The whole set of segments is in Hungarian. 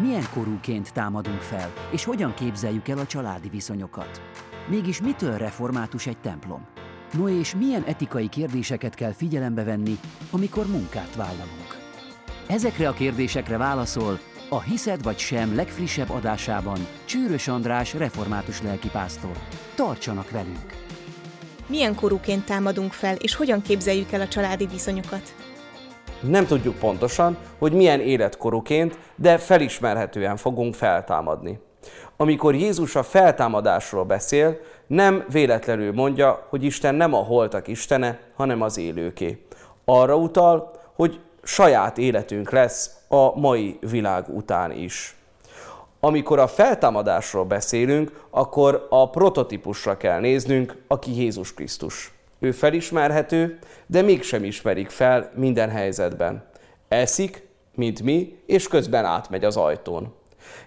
Milyen korúként támadunk fel, és hogyan képzeljük el a családi viszonyokat? Mégis mitől református egy templom? No és milyen etikai kérdéseket kell figyelembe venni, amikor munkát vállalunk? Ezekre a kérdésekre válaszol a Hiszed vagy sem legfrissebb adásában Csűrös András református lelkipásztor. Tartsanak velünk! Milyen korúként támadunk fel, és hogyan képzeljük el a családi viszonyokat? Nem tudjuk pontosan, hogy milyen életkorúként, de felismerhetően fogunk feltámadni. Amikor Jézus a feltámadásról beszél, nem véletlenül mondja, hogy Isten nem a holtak Istene, hanem az élőké. Arra utal, hogy saját életünk lesz a mai világ után is. Amikor a feltámadásról beszélünk, akkor a prototípusra kell néznünk, aki Jézus Krisztus. Ő felismerhető, de mégsem ismerik fel minden helyzetben. Eszik, mint mi, és közben átmegy az ajtón.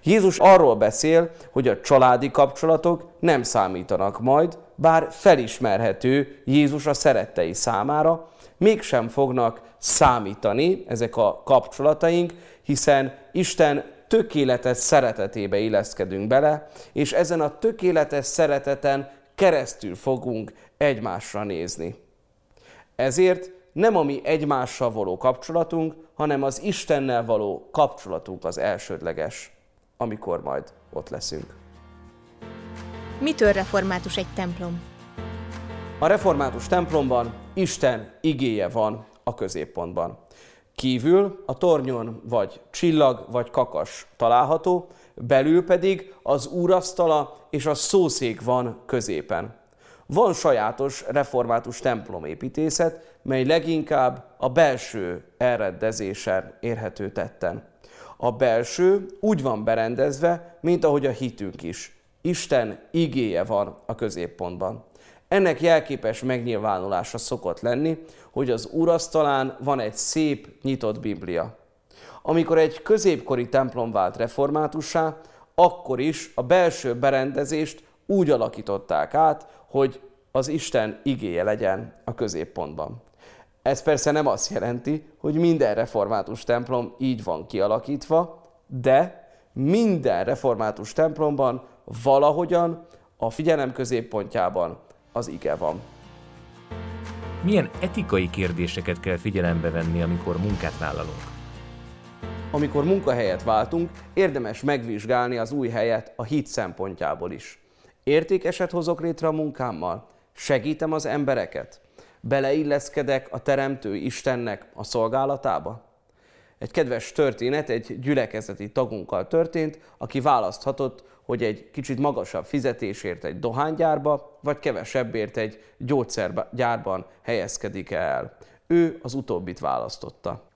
Jézus arról beszél, hogy a családi kapcsolatok nem számítanak majd, bár felismerhető Jézus a szerettei számára, mégsem fognak számítani ezek a kapcsolataink, hiszen Isten tökéletes szeretetébe illeszkedünk bele, és ezen a tökéletes szereteten keresztül fogunk egymásra nézni. Ezért nem a mi egymással való kapcsolatunk, hanem az Istennel való kapcsolatunk az elsődleges, amikor majd ott leszünk. Mitől református egy templom? A református templomban Isten igéje van a középpontban. Kívül a tornyon vagy csillag vagy kakas található, belül pedig az úrasztala és a szószék van középen. Van sajátos református templomépítészet, mely leginkább a belső elrendezésen érhető tetten. A belső úgy van berendezve, mint ahogy a hitünk is. Isten igéje van a középpontban. Ennek jelképes megnyilvánulása szokott lenni, hogy az úrasztalán van egy szép, nyitott Biblia. Amikor egy középkori templom vált reformátussá, akkor is a belső berendezést úgy alakították át, hogy az Isten igéje legyen a középpontban. Ez persze nem azt jelenti, hogy minden református templom így van kialakítva, de minden református templomban valahogyan a figyelem középpontjában az ige van. Milyen etikai kérdéseket kell figyelembe venni, amikor munkát vállalunk? Amikor munkahelyet váltunk, érdemes megvizsgálni az új helyet a hit szempontjából is. Értékeset hozok létre a munkámmal? Segítem az embereket? Beleilleszkedek a Teremtő Istennek a szolgálatába? Egy kedves történet egy gyülekezeti tagunkkal történt, aki választhatott, hogy egy kicsit magasabb fizetésért egy dohánygyárba, vagy kevesebbért egy gyógyszergyárban helyezkedik el. Ő az utóbbit választotta.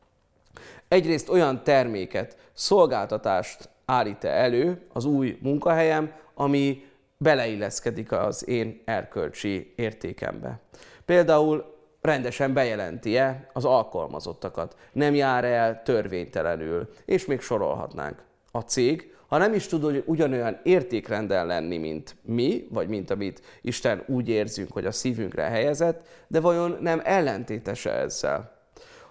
Egyrészt olyan terméket, szolgáltatást állít -e elő az új munkahelyem, ami beleilleszkedik az én erkölcsi értékembe. Például rendesen bejelenti-e az alkalmazottakat, nem jár el törvénytelenül, és még sorolhatnánk. A cég, ha nem is tud hogy ugyanolyan értékrenden lenni, mint mi, vagy mint amit Isten úgy érzünk, hogy a szívünkre helyezett, de vajon nem ellentétese ezzel?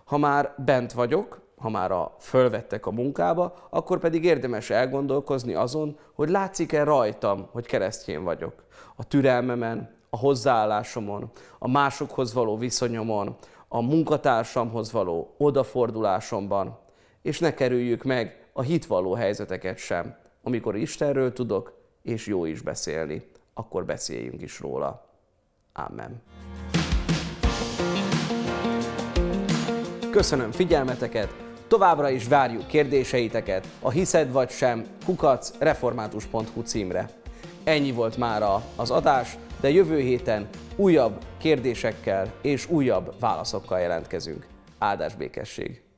Ha már bent vagyok, ha már a fölvettek a munkába, akkor pedig érdemes elgondolkozni azon, hogy látszik-e rajtam, hogy keresztjén vagyok. A türelmemen, a hozzáállásomon, a másokhoz való viszonyomon, a munkatársamhoz való odafordulásomban, és ne kerüljük meg a hitvalló helyzeteket sem. Amikor Istenről tudok, és jó is beszélni, akkor beszéljünk is róla. Amen. Köszönöm figyelmeteket, továbbra is várjuk kérdéseiteket a hiszed vagy sem kukac református.hu címre. Ennyi volt már az adás, de jövő héten újabb kérdésekkel és újabb válaszokkal jelentkezünk. Áldás békesség!